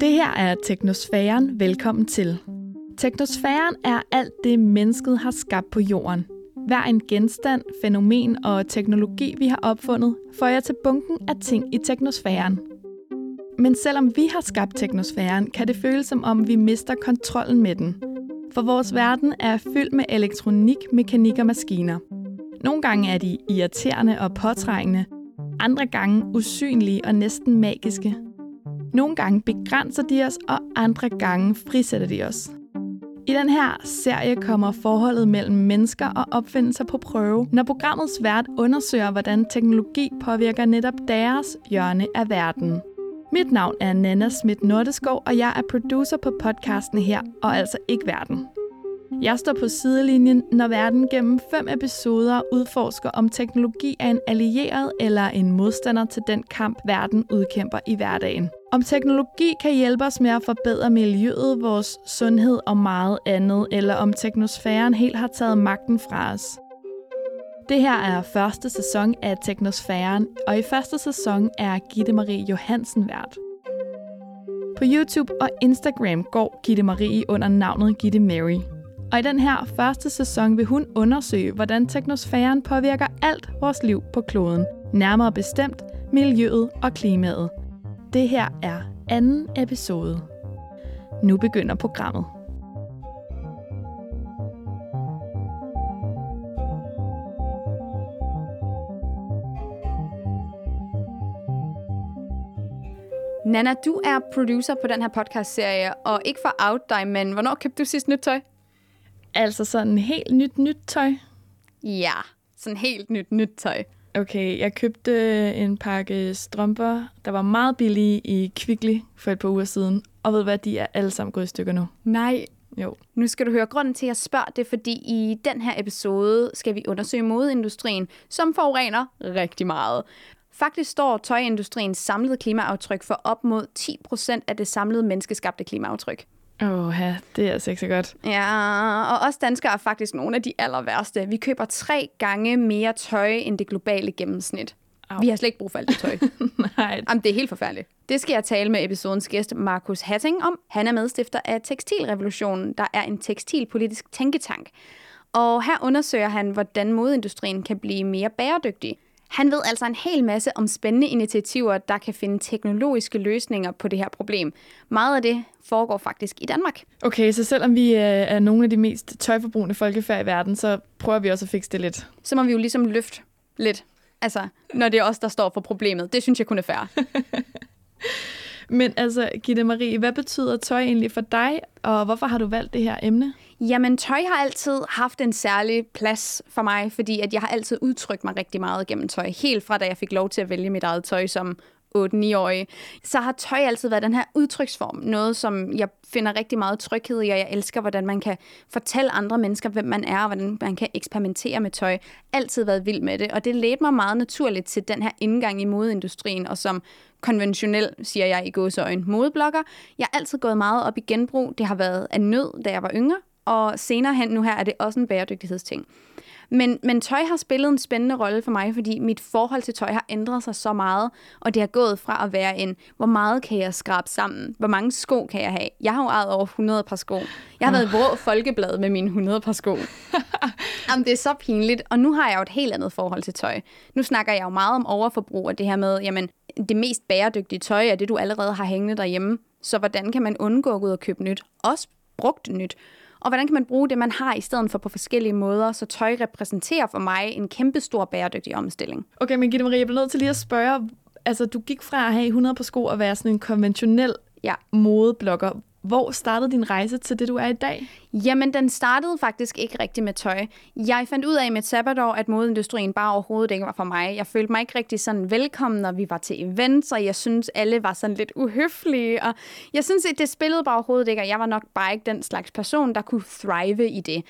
Det her er Teknosfæren. Velkommen til. Teknosfæren er alt det, mennesket har skabt på jorden. Hver en genstand, fænomen og teknologi, vi har opfundet, får jeg til bunken af ting i teknosfæren. Men selvom vi har skabt teknosfæren, kan det føles som om, vi mister kontrollen med den. For vores verden er fyldt med elektronik, mekanik og maskiner. Nogle gange er de irriterende og påtrængende, andre gange usynlige og næsten magiske. Nogle gange begrænser de os, og andre gange frisætter de os. I den her serie kommer forholdet mellem mennesker og opfindelser på prøve, når programmets vært undersøger, hvordan teknologi påvirker netop deres hjørne af verden. Mit navn er Nana Schmidt Nordeskov, og jeg er producer på podcasten her, og altså ikke verden. Jeg står på sidelinjen, når verden gennem fem episoder udforsker, om teknologi er en allieret eller en modstander til den kamp, verden udkæmper i hverdagen. Om teknologi kan hjælpe os med at forbedre miljøet, vores sundhed og meget andet, eller om teknosfæren helt har taget magten fra os. Det her er første sæson af Teknosfæren, og i første sæson er Gitte Marie Johansen vært. På YouTube og Instagram går Gitte Marie under navnet Gitte Mary. Og i den her første sæson vil hun undersøge, hvordan teknosfæren påvirker alt vores liv på kloden. Nærmere bestemt miljøet og klimaet. Det her er anden episode. Nu begynder programmet. Nana, du er producer på den her podcast-serie, og ikke for out dig, men hvornår købte du sidst nyt tøj? Altså sådan helt nyt nyt tøj? Ja, sådan helt nyt nyt tøj. Okay, jeg købte en pakke strømper, der var meget billige i Kvickly for et par uger siden. Og ved hvad, de er alle sammen gået i stykker nu. Nej. Jo. Nu skal du høre grunden til, at jeg spørger det, fordi i den her episode skal vi undersøge modeindustrien, som forurener rigtig meget. Faktisk står tøjindustriens samlede klimaaftryk for op mod 10% af det samlede menneskeskabte klimaaftryk. Åh, ja, det er altså ikke så godt. Ja, og os danskere er faktisk nogle af de aller værste. Vi køber tre gange mere tøj end det globale gennemsnit. Au. Vi har slet ikke brug for alt det tøj. Nej. Jamen, det er helt forfærdeligt. Det skal jeg tale med episodens gæst, Markus Hatting, om. Han er medstifter af Tekstilrevolutionen, der er en tekstilpolitisk tænketank. Og her undersøger han, hvordan modeindustrien kan blive mere bæredygtig. Han ved altså en hel masse om spændende initiativer, der kan finde teknologiske løsninger på det her problem. Meget af det foregår faktisk i Danmark. Okay, så selvom vi er nogle af de mest tøjforbrugende folkefærd i verden, så prøver vi også at fikse det lidt. Så må vi jo ligesom løfte lidt. Altså, når det er os, der står for problemet. Det synes jeg kun er fair. Men altså, Gitte Marie, hvad betyder tøj egentlig for dig, og hvorfor har du valgt det her emne? Jamen, tøj har altid haft en særlig plads for mig, fordi at jeg har altid udtrykt mig rigtig meget gennem tøj. Helt fra da jeg fik lov til at vælge mit eget tøj som 8-9-årig, så har tøj altid været den her udtryksform. Noget, som jeg finder rigtig meget tryghed i, og jeg elsker, hvordan man kan fortælle andre mennesker, hvem man er, og hvordan man kan eksperimentere med tøj. Altid været vild med det, og det ledte mig meget naturligt til den her indgang i modeindustrien, og som konventionel, siger jeg i gåseøjne, modeblogger. Jeg har altid gået meget op i genbrug. Det har været af nød, da jeg var yngre, og senere hen nu her er det også en bæredygtighedsting. Men, men tøj har spillet en spændende rolle for mig, fordi mit forhold til tøj har ændret sig så meget, og det har gået fra at være en, hvor meget kan jeg skrabe sammen? Hvor mange sko kan jeg have? Jeg har jo ejet over 100 par sko. Jeg har været i Vrå Folkeblad med mine 100 par sko. Jamen, det er så pinligt, og nu har jeg jo et helt andet forhold til tøj. Nu snakker jeg jo meget om overforbrug, og det her med, jamen, det mest bæredygtige tøj er det, du allerede har hængende derhjemme. Så hvordan kan man undgå at gå ud og købe nyt? Også brugt nyt. Og hvordan kan man bruge det, man har, i stedet for på forskellige måder, så tøj repræsenterer for mig en kæmpe stor bæredygtig omstilling. Okay, men Gitte Marie, jeg bliver nødt til lige at spørge, altså du gik fra at have 100 på sko og være sådan en konventionel ja. modeblogger. Hvor startede din rejse til det, du er i dag? Jamen, den startede faktisk ikke rigtig med tøj. Jeg fandt ud af med sabbatår, at modeindustrien bare overhovedet ikke var for mig. Jeg følte mig ikke rigtig sådan velkommen, når vi var til events, og jeg synes alle var sådan lidt uhøflige. Og jeg synes, at det spillede bare overhovedet ikke, og jeg var nok bare ikke den slags person, der kunne thrive i det.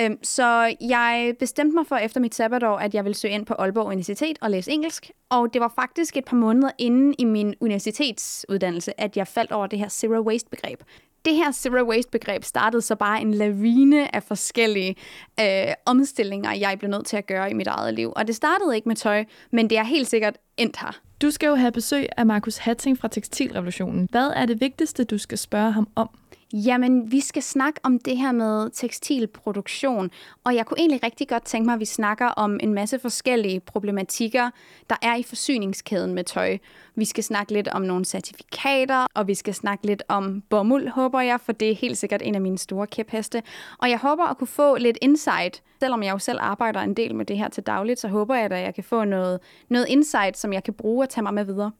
Øhm, så jeg bestemte mig for efter mit sabbatår, at jeg ville søge ind på Aalborg Universitet og læse engelsk. Og det var faktisk et par måneder inden i min universitetsuddannelse, at jeg faldt over det her zero waste begreb det her zero waste begreb startede så bare en lavine af forskellige øh, omstillinger, jeg blev nødt til at gøre i mit eget liv. Og det startede ikke med tøj, men det er helt sikkert endt her. Du skal jo have besøg af Markus Hatting fra Tekstilrevolutionen. Hvad er det vigtigste, du skal spørge ham om? Jamen, vi skal snakke om det her med tekstilproduktion, og jeg kunne egentlig rigtig godt tænke mig, at vi snakker om en masse forskellige problematikker, der er i forsyningskæden med tøj. Vi skal snakke lidt om nogle certifikater, og vi skal snakke lidt om bomuld, håber jeg, for det er helt sikkert en af mine store kæpheste. Og jeg håber at kunne få lidt insight, selvom jeg jo selv arbejder en del med det her til dagligt, så håber jeg, at jeg kan få noget, noget insight, som jeg kan bruge og tage mig med videre.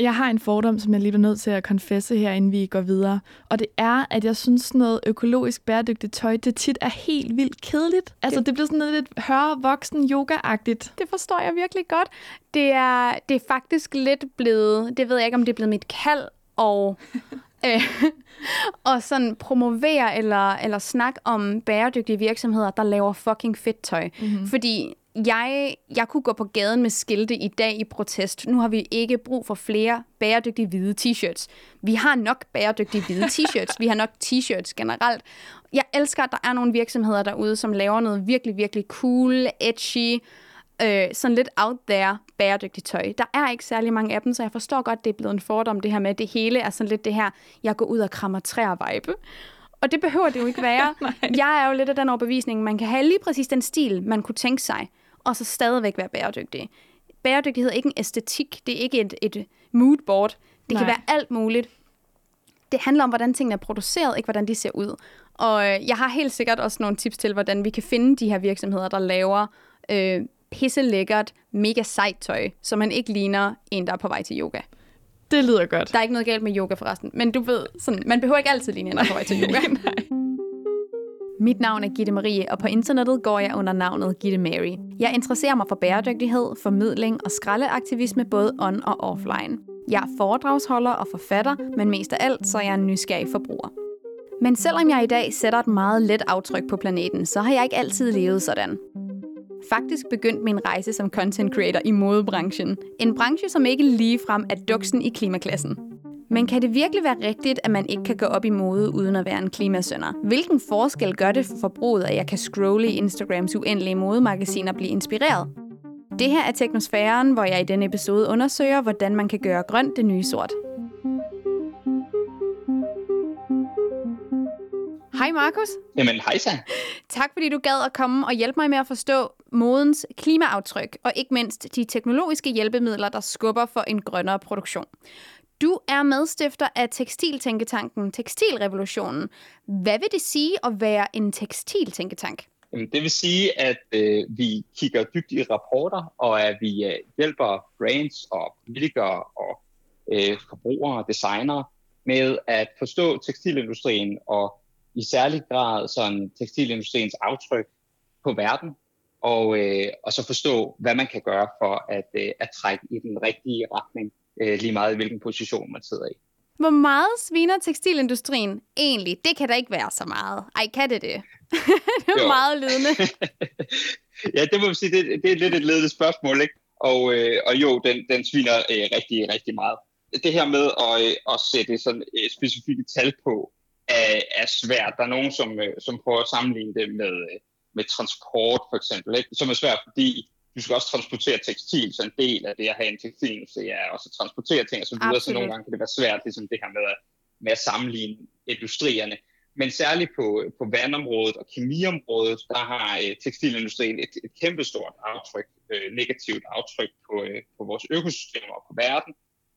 Jeg har en fordom, som jeg lige er nødt til at konfesse her, inden vi går videre. Og det er, at jeg synes, noget økologisk bæredygtigt tøj, det tit er helt vildt kedeligt. Altså, det, det bliver sådan noget lidt høre voksen yoga-agtigt. Det forstår jeg virkelig godt. Det er, det er faktisk lidt blevet, det ved jeg ikke, om det er blevet mit kald, og øh, og sådan promovere eller, eller snakke om bæredygtige virksomheder, der laver fucking fedt tøj. Mm-hmm. Fordi jeg, jeg kunne gå på gaden med skilte i dag i protest. Nu har vi ikke brug for flere bæredygtige hvide t-shirts. Vi har nok bæredygtige hvide t-shirts. Vi har nok t-shirts generelt. Jeg elsker, at der er nogle virksomheder derude, som laver noget virkelig, virkelig cool, edgy, øh, sådan lidt out there bæredygtigt tøj. Der er ikke særlig mange af dem, så jeg forstår godt, det er blevet en fordom, det her med, at det hele er sådan lidt det her, jeg går ud og krammer træer-vibe. Og det behøver det jo ikke være. jeg er jo lidt af den overbevisning, man kan have lige præcis den stil, man kunne tænke sig og så stadigvæk være bæredygtig. Bæredygtighed er ikke en æstetik, det er ikke et, et moodboard. Det Nej. kan være alt muligt. Det handler om, hvordan tingene er produceret, ikke hvordan de ser ud. Og øh, jeg har helt sikkert også nogle tips til, hvordan vi kan finde de her virksomheder, der laver øh, pisse lækkert, mega sejt tøj, så man ikke ligner en, der er på vej til yoga. Det lyder godt. Der er ikke noget galt med yoga forresten, men du ved, sådan, man behøver ikke altid ligne en, der er på vej til yoga. Nej. Mit navn er Gitte Marie, og på internettet går jeg under navnet Gitte Mary. Jeg interesserer mig for bæredygtighed, formidling og skraldeaktivisme både on- og offline. Jeg er foredragsholder og forfatter, men mest af alt så er jeg en nysgerrig forbruger. Men selvom jeg i dag sætter et meget let aftryk på planeten, så har jeg ikke altid levet sådan. Faktisk begyndte min rejse som content creator i modebranchen. En branche, som ikke ligefrem er duksen i klimaklassen. Men kan det virkelig være rigtigt, at man ikke kan gå op i mode uden at være en klimasønder? Hvilken forskel gør det for forbruget, at jeg kan scrolle i Instagrams uendelige modemagasiner og blive inspireret? Det her er Teknosfæren, hvor jeg i denne episode undersøger, hvordan man kan gøre grønt det nye sort. Hej Markus. Jamen hej så. Tak fordi du gad at komme og hjælpe mig med at forstå modens klimaaftryk, og ikke mindst de teknologiske hjælpemidler, der skubber for en grønnere produktion. Du er medstifter af Tekstiltænketanken Tekstilrevolutionen. Hvad vil det sige at være en tekstiltænketank? Det vil sige, at øh, vi kigger dybt i rapporter, og at vi øh, hjælper brands og politikere og øh, forbrugere og designere med at forstå tekstilindustrien og i særlig grad sådan tekstilindustriens aftryk på verden, og, øh, og så forstå, hvad man kan gøre for at, øh, at trække i den rigtige retning øh, lige meget hvilken position man sidder i. Hvor meget sviner tekstilindustrien egentlig? Det kan da ikke være så meget. Ej, kan det det? det er jo. meget ledende. ja, det må man sige, det, det er lidt et ledende spørgsmål, ikke? Og, øh, og jo, den, den sviner øh, rigtig, rigtig meget. Det her med at, øh, at sætte sådan et specifikke tal på, er, er svært. Der er nogen, som, øh, som prøver at sammenligne det med, øh, med transport, for eksempel, ikke? som er svært, fordi du skal også transportere tekstil, så en del af det at have en tekstilindustri er også at transportere ting og så videre, så nogle gange kan det være svært, ligesom det her med at, med at sammenligne industrierne. Men særligt på, på vandområdet og kemiområdet, der har øh, tekstilindustrien et, et kæmpestort aftryk, øh, negativt aftryk på, øh, på vores økosystemer og på verden.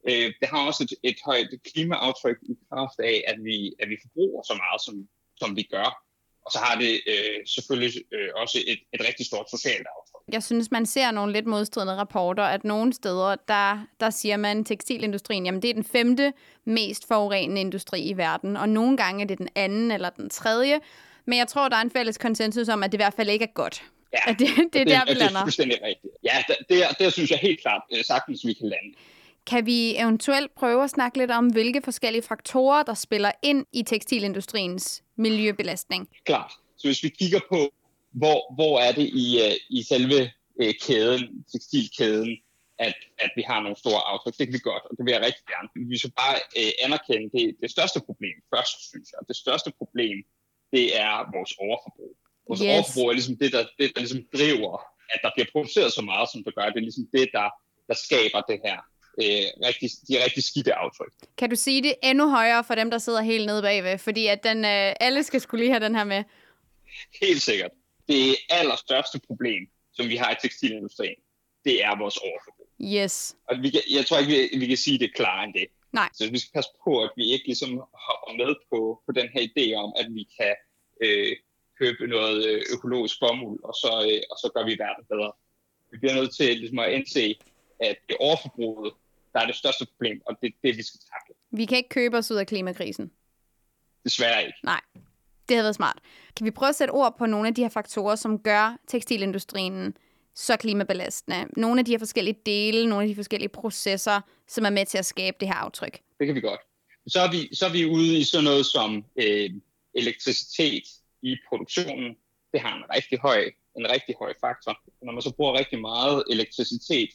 Øh, det har også et, et højt klimaaftryk i kraft af, at vi, at vi forbruger så meget, som, som vi gør. Og så har det øh, selvfølgelig øh, også et, et rigtig stort socialt aftryk. Jeg synes, man ser nogle lidt modstridende rapporter, at nogle steder, der, der siger man, tekstilindustrien, jamen det er den femte mest forurenende industri i verden, og nogle gange er det den anden eller den tredje. Men jeg tror, der er en fælles konsensus om, at det i hvert fald ikke er godt. Ja, at det, det er det, der, vi lander. Det er fuldstændig rigtigt. Ja, det, det, det synes jeg helt klart øh, sagtens, vi kan lande. Kan vi eventuelt prøve at snakke lidt om, hvilke forskellige faktorer, der spiller ind i tekstilindustriens miljøbelastning? Klart. Så hvis vi kigger på, hvor, hvor er det i, uh, i selve uh, kæden, tekstilkæden, at, at vi har nogle store aftryk. Det kan vi godt, og det vil jeg rigtig gerne. Vi skal bare uh, anerkende det, det største problem først, synes jeg. Det største problem, det er vores overforbrug. Vores yes. overforbrug er ligesom det, der, det, der ligesom driver, at der bliver produceret så meget, som det gør. Det er ligesom det, der, der skaber det her øh, rigtig, de rigtig skidte aftryk. Kan du sige det endnu højere for dem, der sidder helt nede bagved? Fordi at den, øh, alle skal skulle lige have den her med. Helt sikkert. Det allerstørste problem, som vi har i tekstilindustrien, det er vores overforbrug. Yes. Og vi kan, jeg tror ikke, vi, vi kan sige det klarere end det. Nej. Så vi skal passe på, at vi ikke ligesom hopper med på, på den her idé om, at vi kan øh, købe noget øh, økologisk bomuld, og så, øh, og så gør vi verden bedre. Vi bliver nødt til ligesom at indse, at det overforbruget, der er det største problem, og det er det, vi skal takle. Vi kan ikke købe os ud af klimakrisen. Desværre ikke. Nej, det havde været smart. Kan vi prøve at sætte ord på nogle af de her faktorer, som gør tekstilindustrien så klimabelastende? Nogle af de her forskellige dele, nogle af de forskellige processer, som er med til at skabe det her aftryk. Det kan vi godt. Så er vi, så er vi ude i sådan noget som øh, elektricitet i produktionen. Det har en rigtig høj, en rigtig høj faktor. Når man så bruger rigtig meget elektricitet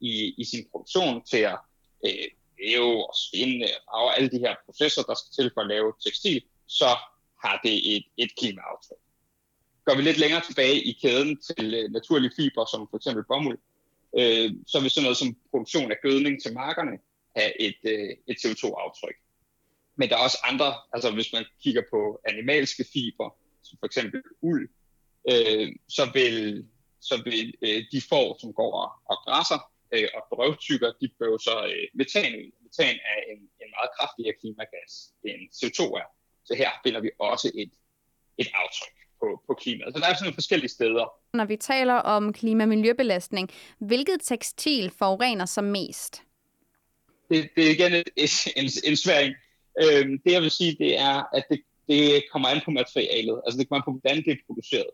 i, i sin produktion til at øh, lave og spinde og alle de her processer, der skal til for at lave tekstil, så har det et, et klimaaftryk. Går vi lidt længere tilbage i kæden til øh, naturlige fiber, som for eksempel bomuld, øh, så vil sådan noget som produktion af gødning til markerne have et, øh, et CO2-aftryk. Men der er også andre, altså hvis man kigger på animalske fiber, som for eksempel uld, øh, så vil, så vil øh, de får, som går og, og græsser øh, og drøvtykker, de bør så øh, metan ud. Metan er en, en meget kraftigere klimagas end CO2 er. Så her finder vi også et, et aftryk på, på klimaet. Så der er sådan nogle forskellige steder. Når vi taler om klima- og miljøbelastning, hvilket tekstil forurener som mest? Det, det er igen en, en, en svær en. Øhm, det jeg vil sige, det er, at det, det kommer an på materialet. Altså det kommer an på, hvordan det er produceret.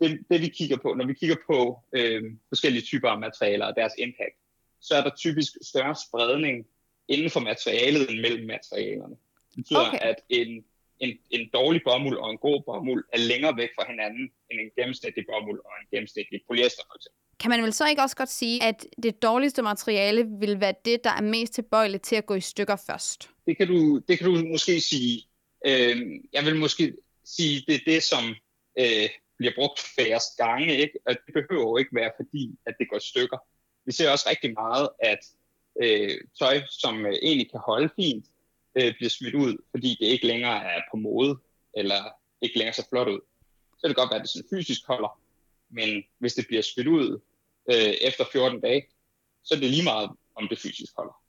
Det, det vi kigger på, når vi kigger på øhm, forskellige typer af materialer og deres impact, så er der typisk større spredning inden for materialet end mellem materialerne. Det betyder, Okay. at en, en, en dårlig bomuld og en god bomuld er længere væk fra hinanden end en gennemsnitlig bomuld og en gennemsnitlig polyester for eksempel. Kan man vel så ikke også godt sige, at det dårligste materiale vil være det, der er mest tilbøjeligt til at gå i stykker først? Det kan du, det kan du måske sige. Øh, jeg vil måske sige, det er det, som øh, bliver brugt færrest gange. Ikke? Og det behøver jo ikke være, fordi at det går i stykker. Vi ser også rigtig meget, at øh, tøj, som øh, egentlig kan holde fint, øh, bliver smidt ud, fordi det ikke længere er på mode, eller ikke længere så flot ud. Så kan det godt være, at det sådan fysisk holder, men hvis det bliver smidt ud øh, efter 14 dage, så er det lige meget, om det fysisk holder.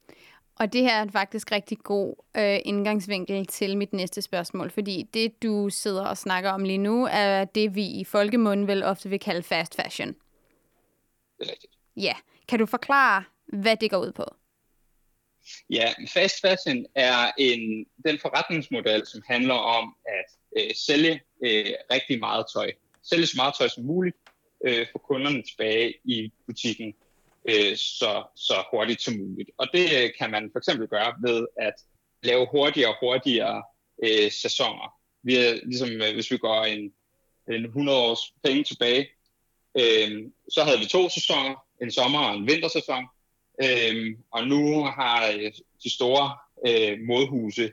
Og det her er faktisk rigtig god øh, indgangsvinkel til mit næste spørgsmål, fordi det, du sidder og snakker om lige nu, er det, vi i folkemunden vel ofte vil kalde fast fashion. Det er rigtigt. Ja. Kan du forklare, hvad det går ud på? Ja, fast fashion er en, den forretningsmodel, som handler om at øh, sælge øh, rigtig meget tøj. Sælge så meget tøj som muligt, øh, få kunderne tilbage i butikken øh, så, så hurtigt som muligt. Og det øh, kan man for eksempel gøre ved at lave hurtigere og hurtigere øh, sæsoner. Vi er, ligesom øh, hvis vi går en, en 100 års penge tilbage, øh, så havde vi to sæsoner, en sommer- og en vintersæson. Øh, og nu har øh, de store øh, modhuse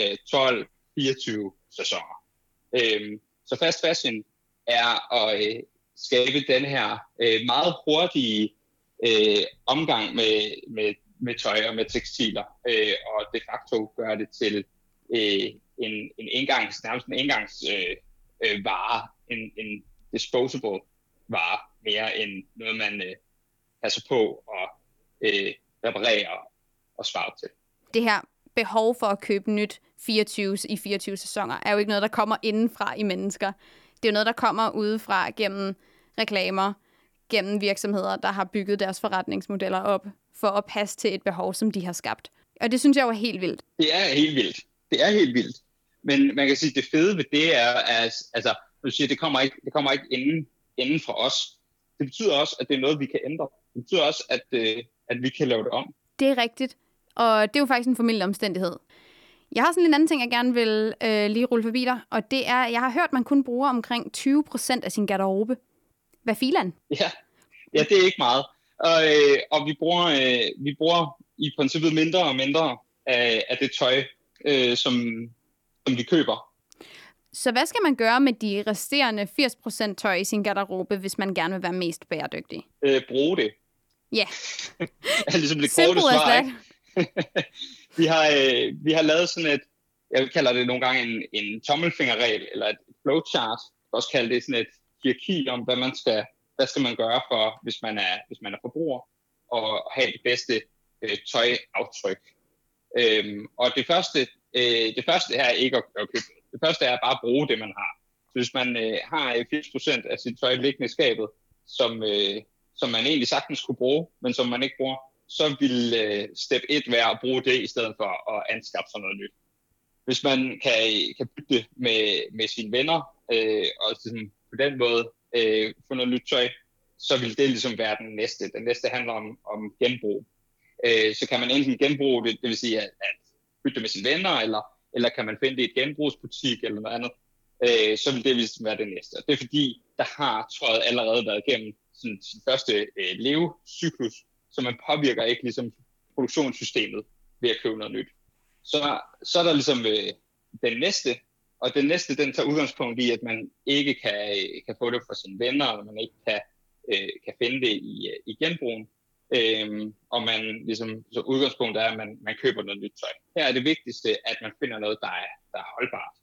øh, 12-24 sæsoner. Øh, så fast fashion er at øh, skabe den her øh, meget hurtige øh, omgang med, med, med tøj og med tekstiler, øh, og de facto gør det til øh, en, en engangs, nærmest en engangs øh, øh, vare, en, en disposable vare, mere end noget, man øh, passer på og øh, reparerer og svarer til. Det her behov for at købe nyt 24 i 24 sæsoner er jo ikke noget, der kommer indenfra i mennesker. Det er jo noget, der kommer udefra gennem reklamer, gennem virksomheder, der har bygget deres forretningsmodeller op for at passe til et behov, som de har skabt. Og det synes jeg er helt vildt. Det er helt vildt. Det er helt vildt. Men man kan sige, at det fede ved det er, at altså, du siger, det kommer ikke, det kommer ikke inden, inden fra os. Det betyder også, at det er noget, vi kan ændre. Det betyder også, at, øh, at vi kan lave det om. Det er rigtigt. Og det er jo faktisk en formidlende omstændighed. Jeg har sådan en anden ting, jeg gerne vil øh, lige rulle forbi dig, og det er, jeg har hørt, at man kun bruger omkring 20 procent af sin garderobe. Hvad filan? Ja, ja det er ikke meget. Og, øh, og vi, bruger, øh, vi bruger i princippet mindre og mindre af, af det tøj, øh, som, som vi køber. Så hvad skal man gøre med de resterende 80 procent tøj i sin garderobe, hvis man gerne vil være mest bæredygtig? Øh, bruge det. Ja. er ligesom det korte svar. vi, har, øh, vi har lavet sådan et, jeg kalder det nogle gange en, en tommelfingerregel, eller et flowchart. Jeg kan også kalde det sådan et hierarki om, hvad man skal, hvad skal man gøre for, hvis man er, hvis man er forbruger, og have det bedste øh, tøjaftryk. Øhm, og det første, øh, det første er ikke at, at købe. Det første er bare at bruge det, man har. Så hvis man øh, har øh, 80% af sit tøj liggende i skabet, som, øh, som man egentlig sagtens kunne bruge, men som man ikke bruger, så vil øh, step 1 være at bruge det, i stedet for at anskaffe sig noget nyt. Hvis man kan, kan bytte det med, med sine venner, øh, og sådan, på den måde øh, få noget nyt tøj, så vil det ligesom være den næste. Den næste handler om, om genbrug. Øh, så kan man enten genbruge det, det vil sige at, at bytte det med sine venner, eller, eller kan man finde det i et genbrugsbutik eller noget andet, øh, så vil det ligesom være det næste. det er fordi, der har tøjet allerede været igennem sådan, sin første øh, levecyklus, så man påvirker ikke ligesom produktionssystemet ved at købe noget nyt. Så, så er der ligesom øh, den næste, og den næste, den tager udgangspunkt i, at man ikke kan, øh, kan få det fra sine venner, og man ikke kan, øh, kan finde det i, øh, i genbrugen. Øhm, og man ligesom, så udgangspunkt er, at man, man køber noget nyt tøj. Her er det vigtigste, at man finder noget, der er, der er holdbart.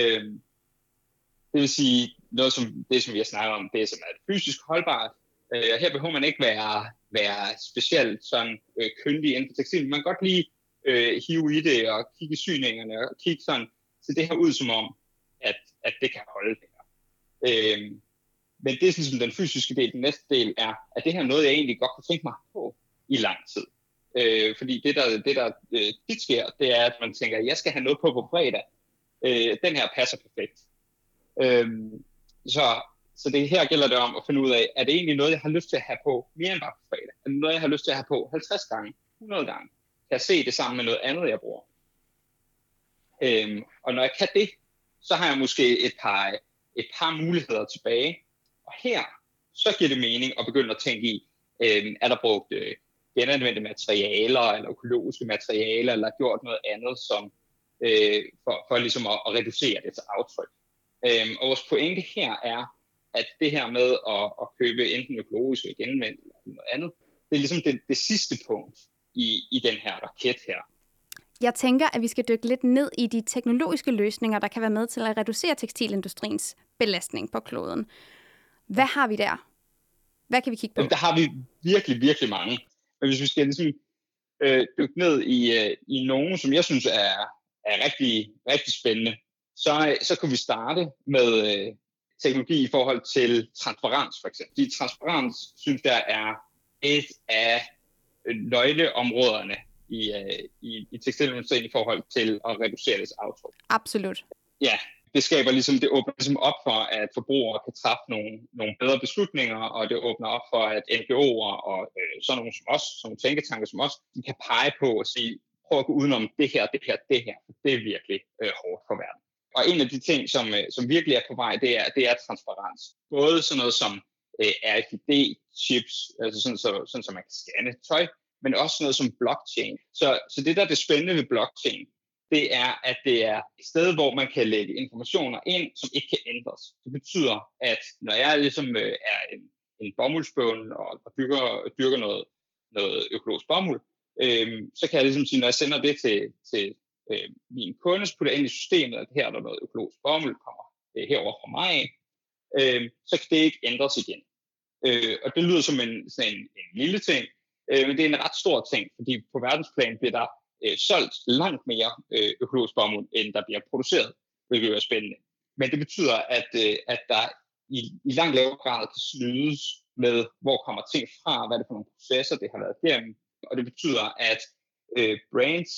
Øhm, det vil sige, noget som det, som vi har snakket om, det som er fysisk holdbart. Øh, her behøver man ikke være, være specielt sådan øh, kyndig inden for tekstil. Man kan godt lige øh, hive i det og kigge i syningerne og kigge sådan, se det her ud som om, at, at det kan holde det her. Øh, men det er sådan ligesom den fysiske del. Den næste del er, at det her er noget, jeg egentlig godt kunne tænke mig på i lang tid. Øh, fordi det, der, det, der øh, tit sker, det er, at man tænker, at jeg skal have noget på på fredag. Øh, den her passer perfekt. Øh, så, så det her gælder det om at finde ud af, er det egentlig noget, jeg har lyst til at have på mere end bare på fredag? Er det noget, jeg har lyst til at have på 50 gange, 100 gange? Kan jeg se det sammen med noget andet, jeg bruger? Øhm, og når jeg kan det, så har jeg måske et par, et par muligheder tilbage. Og her, så giver det mening at begynde at tænke i, øhm, er der brugt øh, genanvendte materialer, eller økologiske materialer, eller gjort noget andet, som, øh, for, for ligesom at, at reducere det til aftryk. Øhm, og vores pointe her er, at det her med at, at købe enten økologisk eller genanvendt eller noget andet, det er ligesom det, det sidste punkt i, i den her raket her. Jeg tænker, at vi skal dykke lidt ned i de teknologiske løsninger, der kan være med til at reducere tekstilindustriens belastning på kloden. Hvad har vi der? Hvad kan vi kigge på? Jamen, der har vi virkelig, virkelig mange. Men hvis vi skal ligesom, øh, dykke ned i, øh, i nogen, som jeg synes er, er rigtig, rigtig spændende, så, så kunne vi starte med øh, teknologi i forhold til transparens, for eksempel. De transparens, synes jeg, er et af nøgleområderne i, øh, i, i tekstilindustrien i forhold til at reducere dets aftryk. Absolut. Ja, det skaber ligesom, det åbner ligesom op for, at forbrugere kan træffe nogle, nogle bedre beslutninger, og det åbner op for, at NGO'er og øh, sådan nogle som os, som tænketanker som os, de kan pege på og sige, prøv at gå udenom det her, det her, det her. Det er virkelig øh, hårdt for verden. Og en af de ting, som, øh, som virkelig er på vej, det er, det er transparens. Både sådan noget som øh, RFID-chips, altså sådan, så, sådan, så man kan scanne tøj, men også noget som blockchain. Så, så det, der er det spændende ved blockchain, det er, at det er et sted, hvor man kan lægge informationer ind, som ikke kan ændres. Det betyder, at når jeg ligesom øh, er en, en bomuldsbøn og, og dyrker, dyrker noget, noget økologisk bomuld, øh, så kan jeg ligesom sige, når jeg sender det til, til øh, min kunde, så putter ind i systemet, at her er der noget økologisk bomuld, kommer øh, herover fra mig af, øh, så kan det ikke ændres igen. Øh, og det lyder som en, sådan en, en lille ting, øh, men det er en ret stor ting, fordi på verdensplan bliver der øh, solgt langt mere øh, økologisk bomuld, end der bliver produceret, hvilket er spændende. Men det betyder, at, øh, at der i, i langt lavere grad kan snydes med, hvor kommer ting fra, hvad er det for nogle processer, det har været igennem. Og det betyder, at øh, brands,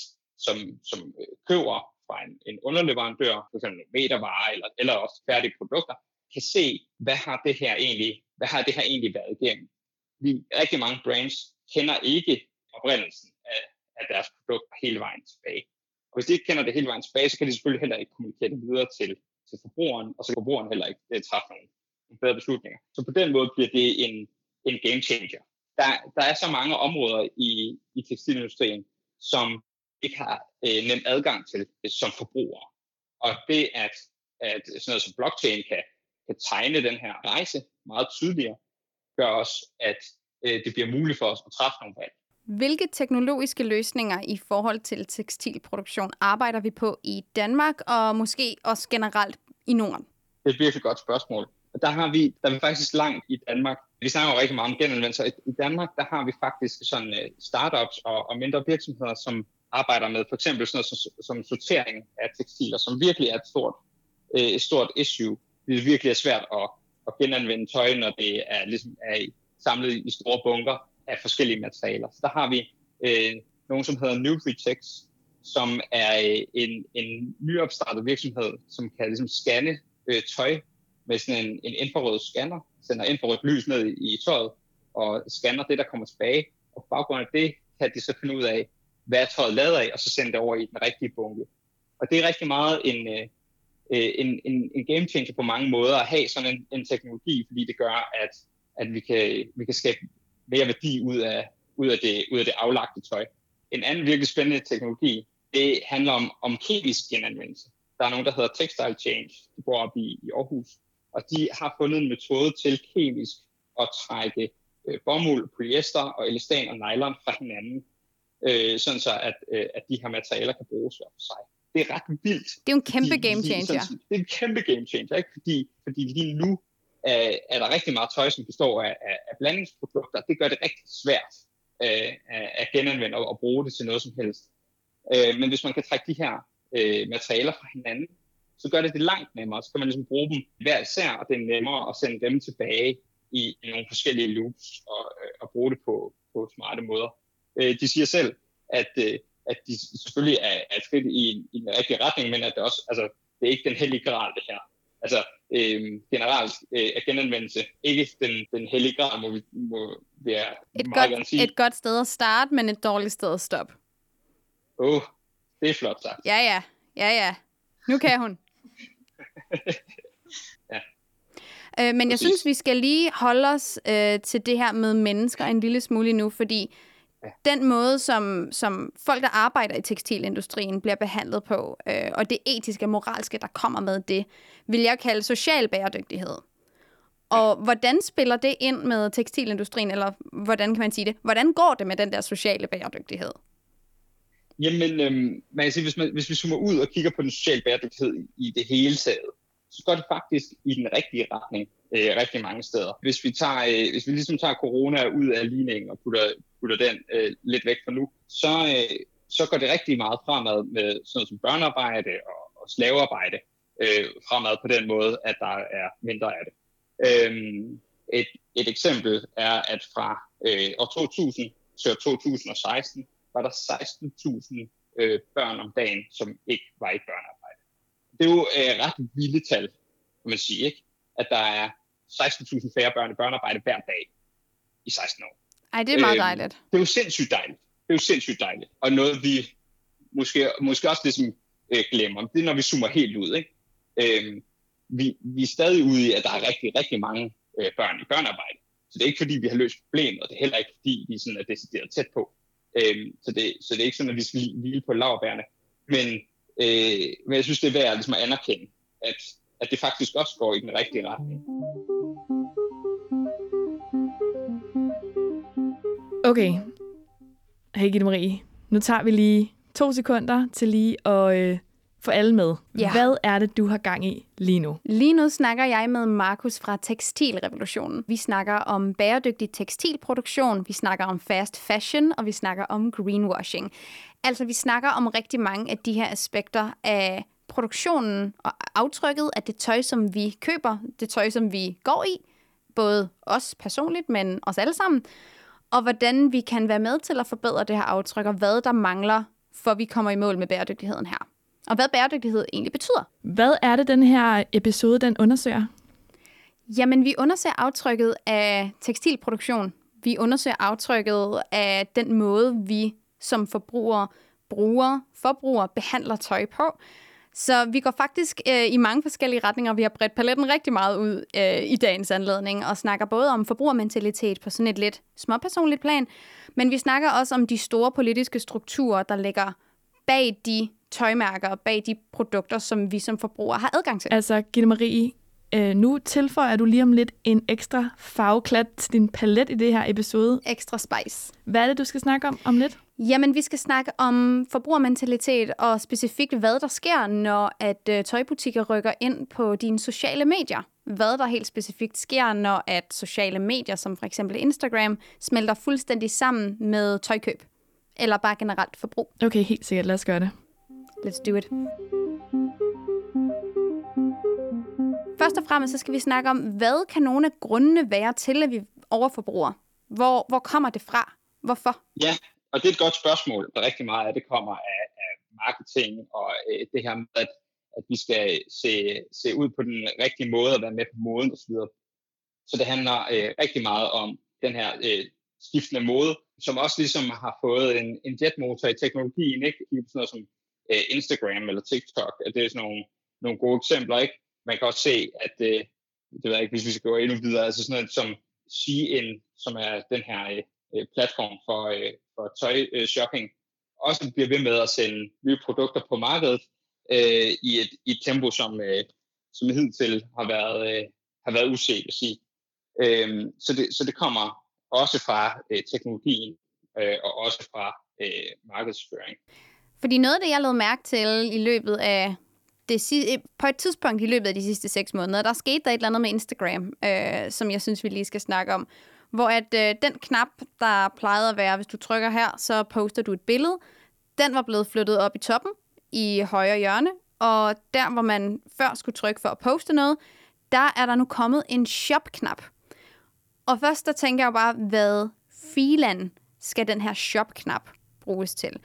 som, som øh, køber fra en, en underleverandør, f.eks. metervarer eller, eller også færdige produkter, kan se, hvad har det her egentlig, hvad har det her egentlig været igennem. Vi, rigtig mange brands kender ikke oprindelsen af, af deres produkt hele vejen tilbage. Og hvis de ikke kender det hele vejen tilbage, så kan de selvfølgelig heller ikke kommunikere det videre til, til forbrugeren, og så kan forbrugeren heller ikke uh, træffe nogle, nogle bedre beslutninger. Så på den måde bliver det en, en game changer. Der, der er så mange områder i, i tekstilindustrien, som ikke har øh, nem adgang til øh, som forbruger. Og det, at, at sådan noget som blockchain kan, kan tegne den her rejse meget tydeligere, gør også, at øh, det bliver muligt for os at træffe nogle valg. Hvilke teknologiske løsninger i forhold til tekstilproduktion arbejder vi på i Danmark, og måske også generelt i Norden? Det er et virkelig godt spørgsmål. Og der har vi, der er vi faktisk langt i Danmark. Vi snakker jo rigtig meget om genanvendelse. I Danmark, der har vi faktisk sådan uh, startups og, og mindre virksomheder, som arbejder med for eksempel sådan noget som, som sortering af tekstiler, som virkelig er et stort, uh, et stort issue. Det virkelig er svært at, at genanvende tøj, når det er, ligesom er samlet i store bunker af forskellige materialer. Så der har vi øh, nogen, som hedder Nutritex, som er øh, en, en nyopstartet virksomhed, som kan ligesom scanne øh, tøj med sådan en, en infrarød scanner, sender infrarødt lys ned i, i tøjet og scanner det, der kommer tilbage. Og på baggrund af det kan de så finde ud af, hvad er tøjet lavet af, og så sende det over i den rigtige bunke. Og det er rigtig meget en, øh, øh en, en, en game changer på mange måder at have sådan en, en teknologi, fordi det gør, at, at vi, kan, vi kan skabe mere værdi ud af, ud af, det, ud af det aflagte tøj. En anden virkelig spændende teknologi, det handler om, om kemisk genanvendelse. Der er nogen, der hedder Textile Change, de bor op i, i Aarhus, og de har fundet en metode til kemisk at trække øh, bomuld, polyester og elastan og nylon fra hinanden, øh, sådan så at, øh, at de her materialer kan bruges hver for sig. Det er ret vildt. Det er jo en kæmpe fordi, game changer. Sådan, det er en kæmpe game changer, ikke? Fordi, fordi lige nu øh, er der rigtig meget tøj, som består af, af, af blandingsprodukter. Det gør det rigtig svært øh, at genanvende og, og bruge det til noget som helst. Øh, men hvis man kan trække de her øh, materialer fra hinanden, så gør det det langt nemmere. Så kan man ligesom bruge dem hver især, og det er nemmere at sende dem tilbage i, i nogle forskellige loops og, øh, og bruge det på, på smarte måder. Øh, de siger selv, at, øh, at de selvfølgelig er, er et skridt i, i den rigtige retning, men at det også, altså, det er ikke den hellige gral, det her. Altså, øh, generelt øh, af genanvendelse. Ikke den, den hellige grad, må vi må, jeg et meget godt, sige. Et godt sted at starte, men et dårligt sted at stoppe. Åh, oh, det er flot sagt. Ja, ja. Ja, ja. Nu kan hun. ja. Øh, men Præcis. jeg synes, vi skal lige holde os øh, til det her med mennesker en lille smule nu, fordi Ja. Den måde, som, som folk, der arbejder i tekstilindustrien, bliver behandlet på, øh, og det etiske og moralske, der kommer med det, vil jeg kalde social bæredygtighed. Og hvordan spiller det ind med tekstilindustrien, eller hvordan kan man sige det? Hvordan går det med den der sociale bæredygtighed? Jamen, øhm, man kan sige, hvis, man, hvis vi zoomer ud og kigger på den sociale bæredygtighed i det hele taget, så går det faktisk i den rigtige retning øh, rigtig mange steder. Hvis vi, tager, øh, hvis vi ligesom tager corona ud af ligningen og putter, putter den øh, lidt væk fra nu, så, øh, så går det rigtig meget fremad med sådan noget som børnearbejde og, og slavearbejde øh, fremad på den måde, at der er mindre af det. Øhm, et, et eksempel er, at fra øh, år 2000 til år 2016 var der 16.000 øh, børn om dagen, som ikke var i børnearbejde. Det er jo øh, ret vilde tal, kan man sige, ikke? at der er 16.000 færre børn i børnearbejde hver dag i 16 år. Ej, det er meget øhm, dejligt. Det er jo sindssygt dejligt. Det er jo sindssygt dejligt. Og noget, vi måske, måske også ligesom øh, glemmer, det er, når vi zoomer helt ud. Ikke? Øhm, vi, vi er stadig ude i, at der er rigtig, rigtig mange øh, børn i børnearbejde. Så det er ikke, fordi vi har løst problemet, og det er heller ikke, fordi vi sådan er decideret tæt på. Øhm, så, det, så det er ikke sådan, at vi skal hvile på lavbærne. Men, øh, men jeg synes, det er værd ligesom at anerkende, at, at det faktisk også går i den rigtige retning. Okay. Hey Gitte Marie, nu tager vi lige to sekunder til lige at øh, få alle med. Ja. Hvad er det, du har gang i lige nu? Lige nu snakker jeg med Markus fra Tekstilrevolutionen. Vi snakker om bæredygtig tekstilproduktion, vi snakker om fast fashion, og vi snakker om greenwashing. Altså, vi snakker om rigtig mange af de her aspekter af produktionen og aftrykket af det tøj, som vi køber, det tøj, som vi går i, både os personligt, men os alle sammen, og hvordan vi kan være med til at forbedre det her aftryk, og hvad der mangler, for vi kommer i mål med bæredygtigheden her. Og hvad bæredygtighed egentlig betyder. Hvad er det, den her episode den undersøger? Jamen, vi undersøger aftrykket af tekstilproduktion. Vi undersøger aftrykket af den måde, vi som forbrugere bruger, forbrugere behandler tøj på. Så vi går faktisk øh, i mange forskellige retninger. Vi har bredt paletten rigtig meget ud øh, i dagens anledning og snakker både om forbrugermentalitet på sådan et lidt småpersonligt plan, men vi snakker også om de store politiske strukturer, der ligger bag de tøjmærker og bag de produkter, som vi som forbrugere har adgang til. Altså, Gitte Marie, Øh, nu tilføjer du lige om lidt en ekstra farveklat til din palet i det her episode. Ekstra spice. Hvad er det, du skal snakke om om lidt? Jamen, vi skal snakke om forbrugermentalitet og specifikt, hvad der sker, når at øh, tøjbutikker rykker ind på dine sociale medier. Hvad der helt specifikt sker, når at sociale medier, som for eksempel Instagram, smelter fuldstændig sammen med tøjkøb. Eller bare generelt forbrug. Okay, helt sikkert. Lad os gøre det. Let's do it. Først og fremmest så skal vi snakke om, hvad kan nogle af grundene være til, at vi overforbruger? Hvor, hvor kommer det fra? Hvorfor? Ja, og det er et godt spørgsmål. Der rigtig meget af det kommer af, af marketing og øh, det her med, at, at vi skal se, se ud på den rigtige måde og være med på moden osv. Så det handler øh, rigtig meget om den her øh, skiftende mode, som også ligesom har fået en, en jetmotor i teknologien, ikke? I sådan noget som øh, Instagram eller TikTok, at det er sådan nogle, nogle gode eksempler, ikke? Man kan også se, at øh, det ved jeg ikke, hvis vi skal gå endnu videre, altså sådan noget som CN, som er den her øh, øh platform for, øh, for tøjshopping, øh, også bliver ved med at sende nye produkter på markedet øh, i, et, i et tempo, som, øh, som hidtil har været, øh, har været uset at sige. Øh, så, det, så det kommer også fra øh, teknologien øh, og også fra øh, markedsføring. Fordi noget af det, jeg lavede mærke til i løbet af det, øh, på et tidspunkt i løbet af de sidste seks måneder, der skete der et eller andet med Instagram, øh, som jeg synes, vi lige skal snakke om. Hvor at øh, den knap, der plejede at være, hvis du trykker her, så poster du et billede. Den var blevet flyttet op i toppen i højre hjørne, og der, hvor man før skulle trykke for at poste noget, der er der nu kommet en shop-knap. Og først der tænker jeg bare, hvad filan skal den her shop-knap bruges til?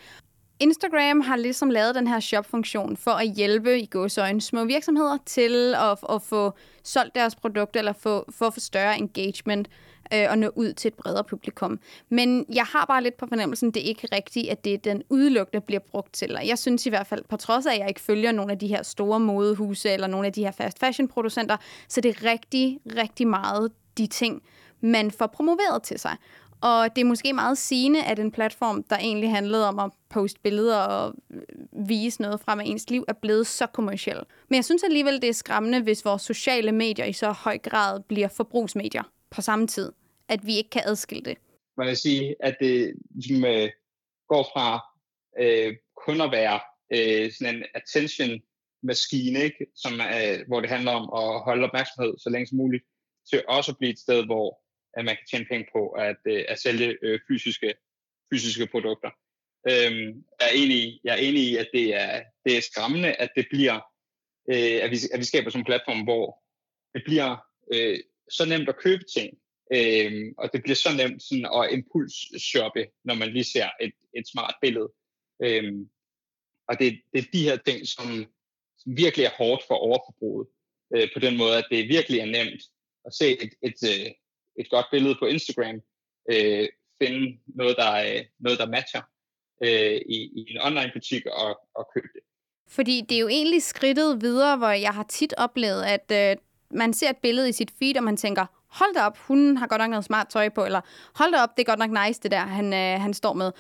Instagram har ligesom lavet den her shop-funktion for at hjælpe i gåsøjne små virksomheder til at, at få solgt deres produkter eller få, for at få større engagement øh, og nå ud til et bredere publikum. Men jeg har bare lidt på fornemmelsen, det er ikke rigtigt, at det den udelukkende bliver brugt til. Og jeg synes i hvert fald, på trods af, at jeg ikke følger nogle af de her store modehuse eller nogle af de her fast fashion producenter, så det er rigtig, rigtig meget de ting, man får promoveret til sig. Og det er måske meget sigende, at en platform, der egentlig handlede om at poste billeder og øh, vise noget frem af ens liv, er blevet så kommersiel. Men jeg synes alligevel, det er skræmmende, hvis vores sociale medier i så høj grad bliver forbrugsmedier på samme tid. At vi ikke kan adskille det. Man kan sige, at det ligesom, øh, går fra øh, kun at være øh, sådan en attention maskine, ikke? Som, øh, hvor det handler om at holde opmærksomhed så længe som muligt, til også at blive et sted, hvor at man kan tjene penge på at, øh, at sælge øh, fysiske, fysiske produkter. Øhm, jeg, er enig, i, jeg er enig i, at det er, det er skræmmende, at det bliver, øh, at, vi, at vi skaber sådan en platform, hvor det bliver øh, så nemt at købe ting, øh, og det bliver så nemt sådan at impulsshoppe, når man lige ser et, et smart billede. Øh, og det, det er de her ting, som, som virkelig er hårdt for overforbruget, øh, på den måde, at det virkelig er nemt at se et, et, øh, et, godt billede på Instagram, øh, finde noget, der, øh, noget, der matcher øh, i, i en online butik og, og købe det. Fordi det er jo egentlig skridtet videre, hvor jeg har tit oplevet, at øh, man ser et billede i sit feed, og man tænker, hold da op, hun har godt nok noget smart tøj på, eller hold da op, det er godt nok nice, det der, han, øh, han står med.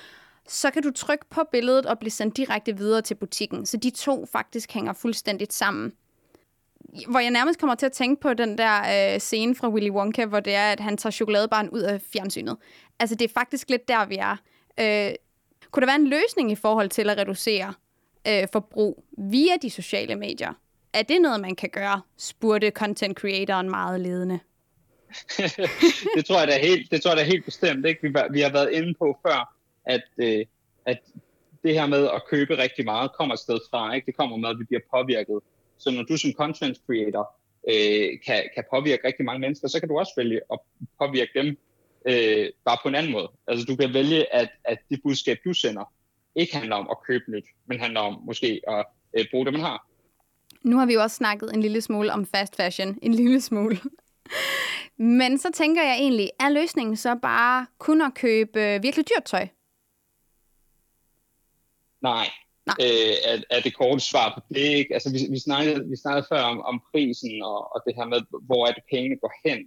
Så kan du trykke på billedet og blive sendt direkte videre til butikken. Så de to faktisk hænger fuldstændigt sammen hvor jeg nærmest kommer til at tænke på den der øh, scene fra Willy Wonka, hvor det er, at han tager chokoladebaren ud af fjernsynet. Altså, det er faktisk lidt der, vi er. Øh, kunne der være en løsning i forhold til at reducere øh, forbrug via de sociale medier? Er det noget, man kan gøre? Spurgte content creatoren meget ledende. det tror jeg da helt, det tror jeg da helt bestemt. Ikke? Vi, vi har været inde på før, at, øh, at det her med at købe rigtig meget kommer et sted fra. Ikke? Det kommer med, at vi bliver påvirket så når du som content creator øh, kan, kan påvirke rigtig mange mennesker, så kan du også vælge at påvirke dem øh, bare på en anden måde. Altså du kan vælge, at, at det budskab, du sender, ikke handler om at købe nyt, men handler om måske at øh, bruge det, man har. Nu har vi jo også snakket en lille smule om fast fashion. En lille smule. Men så tænker jeg egentlig, er løsningen så bare kun at købe virkelig dyrt tøj? Nej, øh, er, er det korte svar på det. Ikke? Altså, vi, vi, snakkede, vi snakkede før om, om prisen og, og det her med, hvor er det pengene går hen.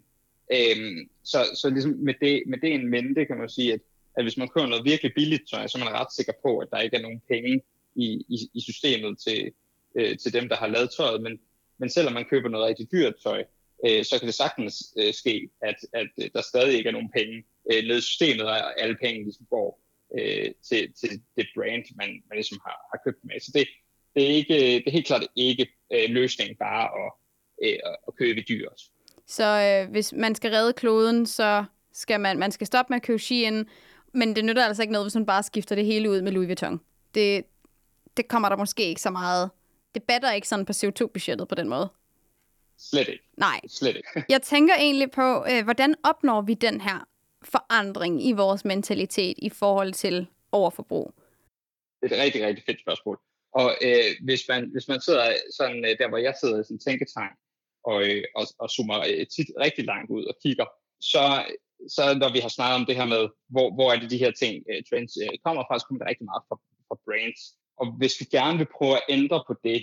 Øhm, så så ligesom med, det, med det en mente kan man sige, at, at hvis man køber noget virkelig billigt tøj, så er man ret sikker på, at der ikke er nogen penge i, i, i systemet til, øh, til dem, der har lavet tøjet. Men, Men selvom man køber noget rigtig dyrt tøj, øh, så kan det sagtens øh, ske, at, at øh, der stadig ikke er nogen penge øh, ned i systemet, og alle penge ligesom går øh, til, til det brand, man, man ligesom har, har købt med. Så det, det, er ikke, det er helt klart ikke øh, løsningen bare at, øh, at købe dyr. Så øh, hvis man skal redde kloden, så skal man, man skal stoppe med at købe Shein, men det nytter altså ikke noget, hvis man bare skifter det hele ud med Louis Vuitton. Det, det kommer der måske ikke så meget. Det batter ikke sådan på CO2-budgettet på den måde. Slet ikke. Nej. Slet ikke. Jeg tænker egentlig på, øh, hvordan opnår vi den her forandring i vores mentalitet i forhold til overforbrug? Det er et rigtig, rigtig fedt spørgsmål. Og øh, hvis, man, hvis man sidder sådan, øh, der, hvor jeg sidder i sådan en tænketank, og, øh, og, og zoomer øh, tit rigtig langt ud og kigger, så, så når vi har snakket om det her med, hvor, hvor er det de her ting, øh, trends øh, kommer fra, så kommer det rigtig meget fra, fra brands. Og hvis vi gerne vil prøve at ændre på det,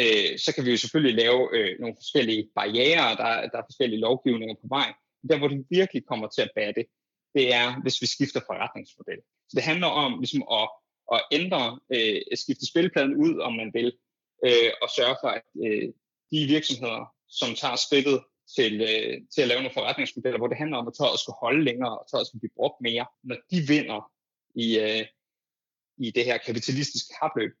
øh, så kan vi jo selvfølgelig lave øh, nogle forskellige barriere, der, der er forskellige lovgivninger på vej. Der, hvor det virkelig kommer til at batte, det er, hvis vi skifter forretningsmodel. Så det handler om ligesom at, at ændre, øh, at skifte spilpladen ud, om man vil, øh, og sørge for, at øh, de virksomheder, som tager skridtet til, øh, til at lave nogle forretningsmodeller, hvor det handler om, at tøjet skal holde længere, og tøjet skal blive brugt mere, når de vinder i, øh, i det her kapitalistiske kapløb,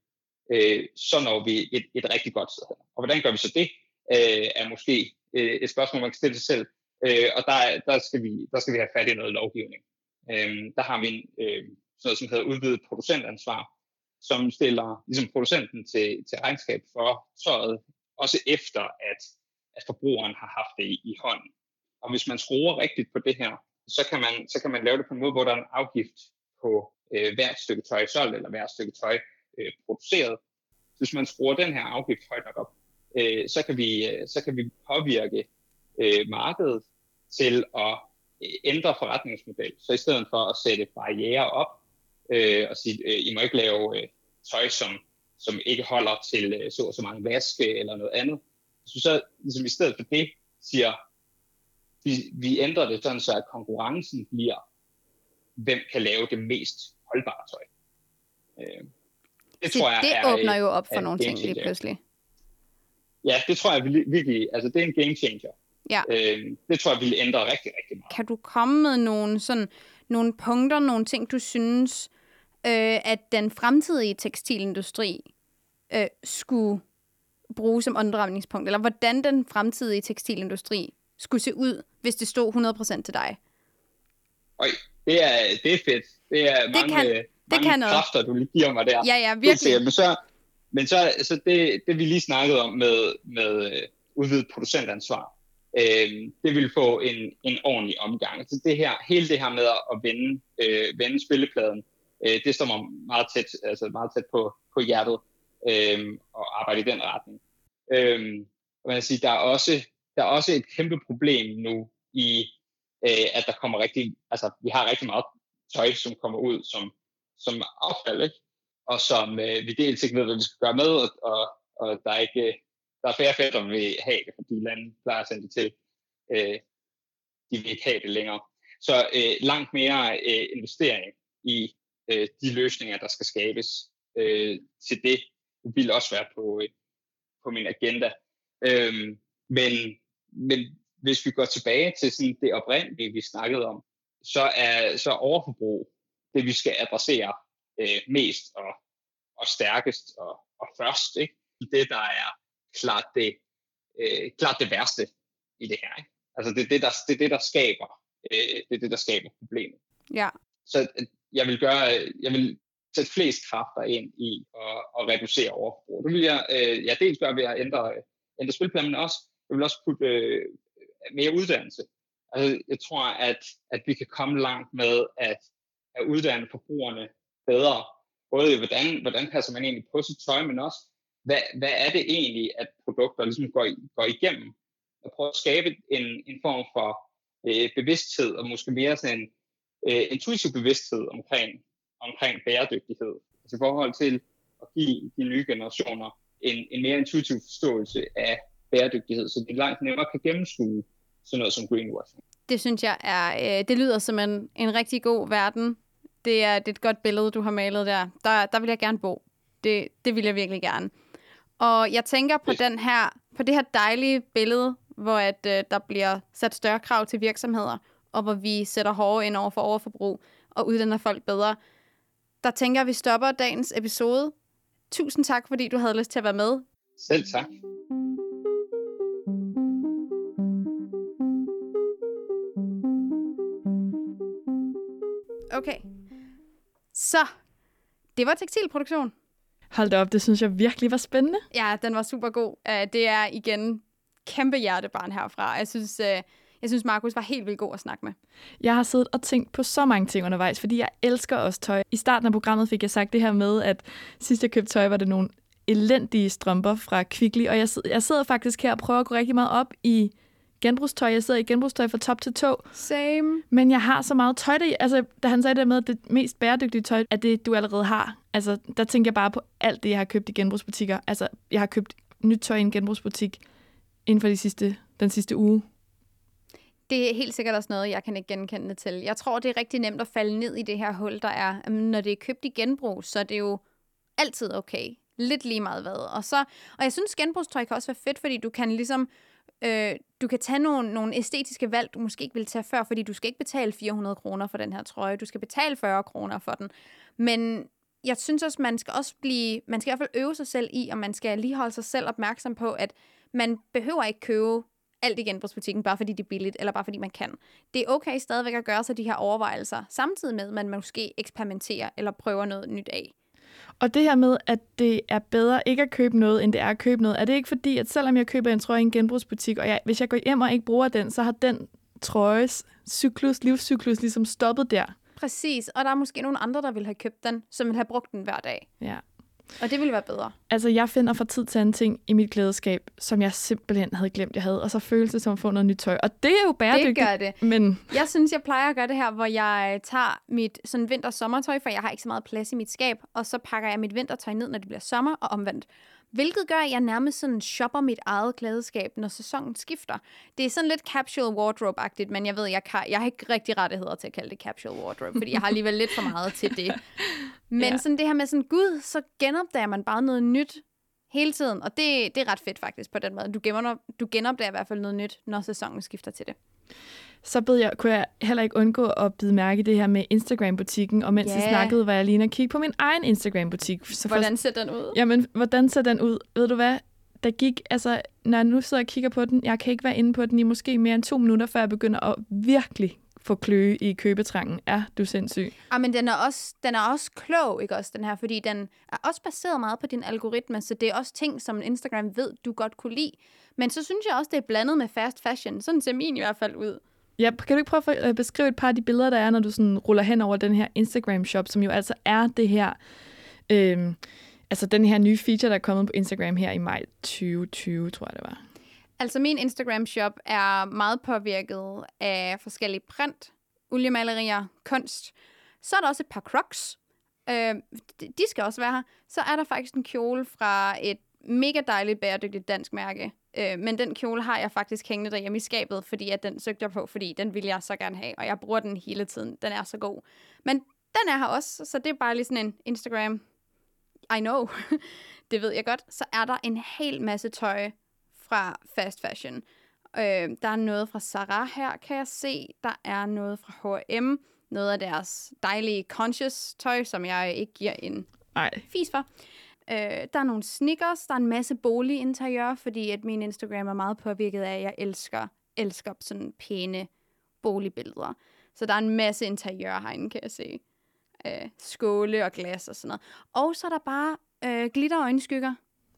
øh, så når vi et, et rigtig godt sted Og hvordan gør vi så det, øh, er måske øh, et spørgsmål, man kan stille sig selv. Øh, og der, der, skal vi, der skal vi have fat i noget lovgivning. Øh, der har vi en, øh, sådan noget, som hedder udvidet producentansvar, som stiller ligesom producenten til, til regnskab for tøjet, også efter at at forbrugeren har haft det i, i hånden. Og hvis man skruer rigtigt på det her, så kan man, så kan man lave det på en måde, hvor der er en afgift på øh, hvert stykke tøj solgt, eller hvert stykke tøj øh, produceret. Hvis man skruer den her afgift højt nok op, øh, så, kan vi, øh, så kan vi påvirke øh, markedet til at ændre forretningsmodel. Så i stedet for at sætte barriere op øh, og sige, øh, I må ikke lave øh, tøj, som, som ikke holder til øh, så og så mange vaske eller noget andet, vi så ligesom i stedet for det siger, vi, vi ændrer det sådan, så at konkurrencen bliver, hvem kan lave det mest holdbare tøj. Øh, det så tror jeg det er, åbner jo op for nogle ting lige pludselig. Ja, det tror jeg virkelig, altså det er en game changer. Ja. Øh, det tror jeg vil ændre rigtig, rigtig meget. Kan du komme med nogle, sådan, nogle punkter, nogle ting, du synes, øh, at den fremtidige tekstilindustri øh, skulle bruge som omdrejningspunkt, eller hvordan den fremtidige tekstilindustri skulle se ud, hvis det stod 100% til dig? Oj, det er, det er fedt. Det er det mange, kan, det mange kan kræfter, du lige giver mig der. Ja, ja, virkelig. Men så, men så, så det, det vi lige snakkede om med, med øh, udvidet producentansvar, øh, det vil få en, en ordentlig omgang. Så det her, hele det her med at vende, øh, vende spillepladen, øh, det står mig meget tæt, altså meget tæt på, på hjertet øh, og arbejde i den retning. Øh, man sige, der, er også, der er også et kæmpe problem nu i, øh, at der kommer rigtig, altså vi har rigtig meget tøj, som kommer ud som, som affald, ikke? og som øh, vi dels ikke ved, hvad vi skal gøre med, og, og, og der er ikke der er færre fætter, der vil have det, fordi lande plejer at sende det til. Øh, de vil ikke have det længere. Så øh, langt mere øh, investering i øh, de løsninger, der skal skabes øh, til det, vil også være på, øh, på min agenda. Øh, men, men hvis vi går tilbage til sådan det oprindelige, vi snakkede om, så er så overforbrug det, vi skal adressere øh, mest og, og stærkest og, og først. Ikke? Det, der er klart det, øh, klart det værste i det her. Ikke? Altså det er det, der, det, er det, der skaber øh, det er det, der skaber problemet. Ja. Så øh, jeg vil gøre, jeg vil sætte flest kræfter ind i at, at reducere overforbrug. Det vil jeg øh, ja, dels gøre ved at ændre, ændre spilplanen, men også, jeg vil også putte øh, mere uddannelse. Altså, jeg tror, at, at vi kan komme langt med at, at uddanne forbrugerne bedre. Både i, hvordan, hvordan passer man egentlig på sit tøj, men også, hvad, hvad er det egentlig, at produkter ligesom går, går igennem? At prøve at skabe en, en form for øh, bevidsthed, og måske mere sådan en øh, intuitiv bevidsthed omkring, omkring bæredygtighed. Altså i forhold til at give de nye generationer en, en mere intuitiv forståelse af bæredygtighed, så de langt nemmere kan gennemskue sådan noget som greenwashing. Det synes jeg er, øh, det lyder som en, en rigtig god verden. Det er, det er et godt billede, du har malet der. Der, der vil jeg gerne bo. Det, det vil jeg virkelig gerne. Og jeg tænker på den her på det her dejlige billede, hvor at, øh, der bliver sat større krav til virksomheder, og hvor vi sætter hårdere ind over for overforbrug og uddanner folk bedre, der tænker jeg, at vi stopper dagens episode. Tusind tak, fordi du havde lyst til at være med. Selv tak. Okay. Så, det var tekstilproduktion. Hold da op, det synes jeg virkelig var spændende. Ja, den var super god. Uh, det er igen kæmpe hjertebarn herfra. Jeg synes, uh, jeg synes, Markus var helt vildt god at snakke med. Jeg har siddet og tænkt på så mange ting undervejs, fordi jeg elsker også tøj. I starten af programmet fik jeg sagt det her med, at sidst jeg købte tøj, var det nogle elendige strømper fra Kvickly, og jeg, jeg sidder faktisk her og prøver at gå rigtig meget op i genbrugstøj. Jeg sidder i genbrugstøj fra top til tå. Same. Men jeg har så meget tøj, der, altså, da han sagde det med, at det mest bæredygtige tøj er det, du allerede har. Altså, der tænker jeg bare på alt det, jeg har købt i genbrugsbutikker. Altså, jeg har købt nyt tøj i en genbrugsbutik inden for de sidste, den sidste uge. Det er helt sikkert også noget, jeg kan ikke genkende til. Jeg tror, det er rigtig nemt at falde ned i det her hul, der er. Når det er købt i genbrug, så er det jo altid okay. Lidt lige meget hvad. Og, så, og jeg synes, genbrugstøj kan også være fedt, fordi du kan ligesom Øh, du kan tage nogle, nogle æstetiske valg, du måske ikke ville tage før, fordi du skal ikke betale 400 kroner for den her trøje. Du skal betale 40 kroner for den. Men jeg synes også, man skal også blive, man skal i hvert fald øve sig selv i, og man skal lige holde sig selv opmærksom på, at man behøver ikke købe alt i genbrugsbutikken, bare fordi det er billigt, eller bare fordi man kan. Det er okay stadigvæk at gøre sig de her overvejelser, samtidig med, at man måske eksperimenterer eller prøver noget nyt af. Og det her med, at det er bedre ikke at købe noget, end det er at købe noget, er det ikke fordi, at selvom jeg køber en trøje i en genbrugsbutik, og jeg, hvis jeg går hjem og ikke bruger den, så har den trøjes cyklus, livscyklus ligesom stoppet der? Præcis, og der er måske nogle andre, der vil have købt den, som vil have brugt den hver dag. Ja. Og det ville være bedre. Altså, jeg finder fra tid til anden ting i mit klædeskab, som jeg simpelthen havde glemt, jeg havde. Og så føles det som at få noget nyt tøj. Og det er jo bæredygtigt. Det gør det. Men... Jeg synes, jeg plejer at gøre det her, hvor jeg tager mit sådan vinter-sommertøj, for jeg har ikke så meget plads i mit skab, og så pakker jeg mit vintertøj ned, når det bliver sommer, og omvendt. Hvilket gør, at jeg nærmest sådan shopper mit eget klædeskab, når sæsonen skifter. Det er sådan lidt capsule wardrobe-agtigt, men jeg ved, jeg, kan, jeg har ikke rigtig rettigheder til at kalde det capsule wardrobe, fordi jeg har alligevel lidt for meget til det. Men ja. sådan det her med sådan, gud, så genopdager man bare noget nyt hele tiden, og det, det er ret fedt faktisk på den måde. Du, gemmer, du genopdager i hvert fald noget nyt, når sæsonen skifter til det så bed jeg, kunne jeg heller ikke undgå at bide mærke i det her med Instagram-butikken, og mens yeah. jeg snakkede, var jeg lige at kigge på min egen Instagram-butik. Så hvordan ser den ud? Jamen, hvordan ser den ud? Ved du hvad? Der gik, altså, når jeg nu sidder og kigger på den, jeg kan ikke være inde på den i måske mere end to minutter, før jeg begynder at virkelig få kløe i købetrangen. Er du sindssyg? Ja, men den er, også, den er også klog, ikke også, den her, fordi den er også baseret meget på din algoritme, så det er også ting, som Instagram ved, du godt kunne lide. Men så synes jeg også, det er blandet med fast fashion. Sådan ser min i hvert fald ud. Ja, kan du ikke prøve at øh, beskrive et par af de billeder, der er, når du sådan ruller hen over den her Instagram-shop, som jo altså er det her, øh, altså den her nye feature, der er kommet på Instagram her i maj 2020, tror jeg det var. Altså min Instagram-shop er meget påvirket af forskellige print, oliemalerier, kunst. Så er der også et par crocs. Øh, de skal også være her. Så er der faktisk en kjole fra et mega dejligt bæredygtigt dansk mærke. Øh, men den kjole har jeg faktisk hængende derhjemme i skabet, fordi at den søgte jeg på, fordi den vil jeg så gerne have, og jeg bruger den hele tiden. Den er så god. Men den er her også, så det er bare lige sådan en Instagram. I know. det ved jeg godt. Så er der en hel masse tøj fra fast fashion. Øh, der er noget fra Zara her, kan jeg se. Der er noget fra H&M. Noget af deres dejlige conscious tøj, som jeg ikke giver en Ej. fis for. Øh, der er nogle sneakers, der er en masse boliginteriør, fordi at min Instagram er meget påvirket af, at jeg elsker, elsker sådan pæne boligbilleder. Så der er en masse interiør herinde, kan jeg se. Øh, skåle og glas og sådan noget. Og så er der bare øh, glitter og øjenskygger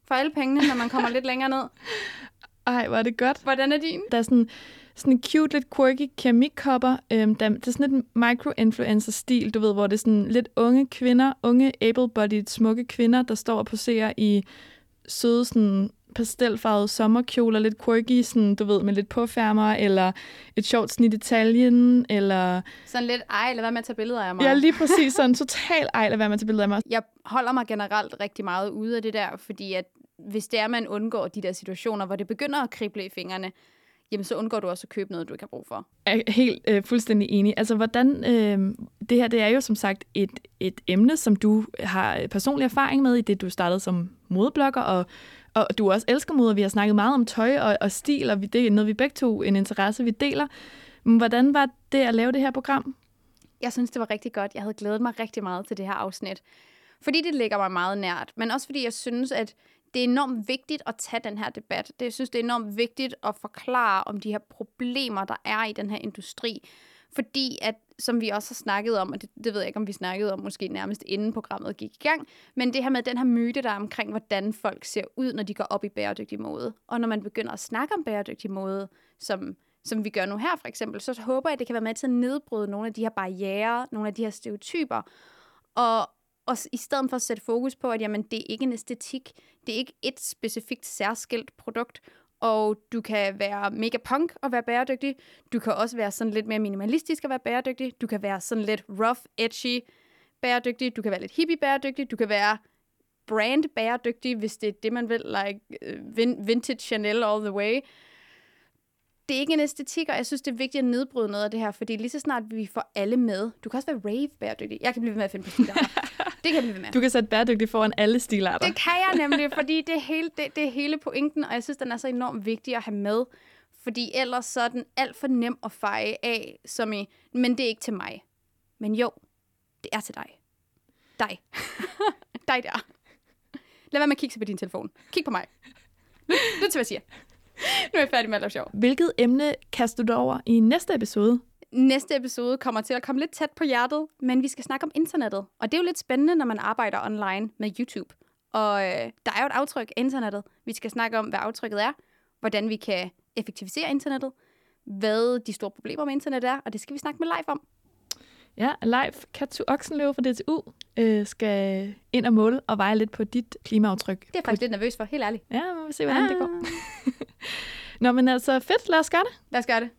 for alle pengene, når man kommer lidt længere ned. Ej, hvor er det godt. Hvordan er din? Der er sådan sådan en cute, lidt quirky keramikkopper. Øhm, der, det er sådan et micro-influencer-stil, du ved, hvor det er sådan lidt unge kvinder, unge able-bodied, smukke kvinder, der står og poserer i søde, sådan pastelfarvede sommerkjoler, lidt quirky, sådan, du ved, med lidt påfærmer, eller et sjovt snit i taljen, eller... Sådan lidt, ej, lad være med at tage billeder af mig. Ja, lige præcis, sådan total ej, lad være med at tage billeder af mig. Jeg holder mig generelt rigtig meget ude af det der, fordi at hvis det er, man undgår de der situationer, hvor det begynder at krible i fingrene, jamen så undgår du også at købe noget, du ikke har brug for. Jeg er helt øh, fuldstændig enig. Altså, hvordan... Øh, det her, det er jo som sagt et, et emne, som du har personlig erfaring med, i det du startede som modeblogger, og, og du også elsker mode, vi har snakket meget om tøj og, og stil, og vi, det er noget, vi begge to en interesse, vi deler. Men hvordan var det at lave det her program? Jeg synes, det var rigtig godt. Jeg havde glædet mig rigtig meget til det her afsnit. Fordi det ligger mig meget nært, men også fordi jeg synes, at det er enormt vigtigt at tage den her debat. Det, jeg synes, det er enormt vigtigt at forklare om de her problemer, der er i den her industri. Fordi at, som vi også har snakket om, og det, det ved jeg ikke, om vi snakkede om måske nærmest inden programmet gik i gang, men det her med den her myte, der er omkring, hvordan folk ser ud, når de går op i bæredygtig måde. Og når man begynder at snakke om bæredygtig måde, som, som vi gør nu her for eksempel, så håber jeg, at det kan være med til at nedbryde nogle af de her barriere, nogle af de her stereotyper, og, og i stedet for at sætte fokus på, at jamen, det er ikke en æstetik, det er ikke et specifikt særskilt produkt, og du kan være mega punk og være bæredygtig. Du kan også være sådan lidt mere minimalistisk og være bæredygtig. Du kan være sådan lidt rough, edgy bæredygtig. Du kan være lidt hippie bæredygtig. Du kan være brand bæredygtig, hvis det er det, man vil, like øh, vintage Chanel all the way det er ikke en æstetik, og jeg synes, det er vigtigt at nedbryde noget af det her, fordi lige så snart vi får alle med, du kan også være rave bæredygtig. Jeg kan blive ved med at finde på stilarter. det kan jeg blive ved med. Du kan sætte bæredygtig foran alle stilarter. Det kan jeg nemlig, fordi det er, hele, det, det er hele pointen, og jeg synes, den er så enormt vigtig at have med, fordi ellers så er den alt for nem at feje af, som i, men det er ikke til mig. Men jo, det er til dig. Dig. dig der. Lad være med at kigge på din telefon. Kig på mig. Lyt til, hvad jeg siger. nu er jeg færdig med at lave sjov. Hvilket emne kaster du over i næste episode? Næste episode kommer til at komme lidt tæt på hjertet, men vi skal snakke om internettet. Og det er jo lidt spændende, når man arbejder online med YouTube. Og øh, der er jo et aftryk af internettet. Vi skal snakke om, hvad aftrykket er, hvordan vi kan effektivisere internettet, hvad de store problemer med internet er, og det skal vi snakke med live om. Ja, Leif Katsu Oksenløve fra DTU øh, skal ind og måle og veje lidt på dit klimaaftryk. Det er jeg faktisk lidt nervøs for, helt ærligt. Ja, vi må se, hvordan ah. det går. Nå, men altså fedt. Lad os gøre det. Lad os gøre det.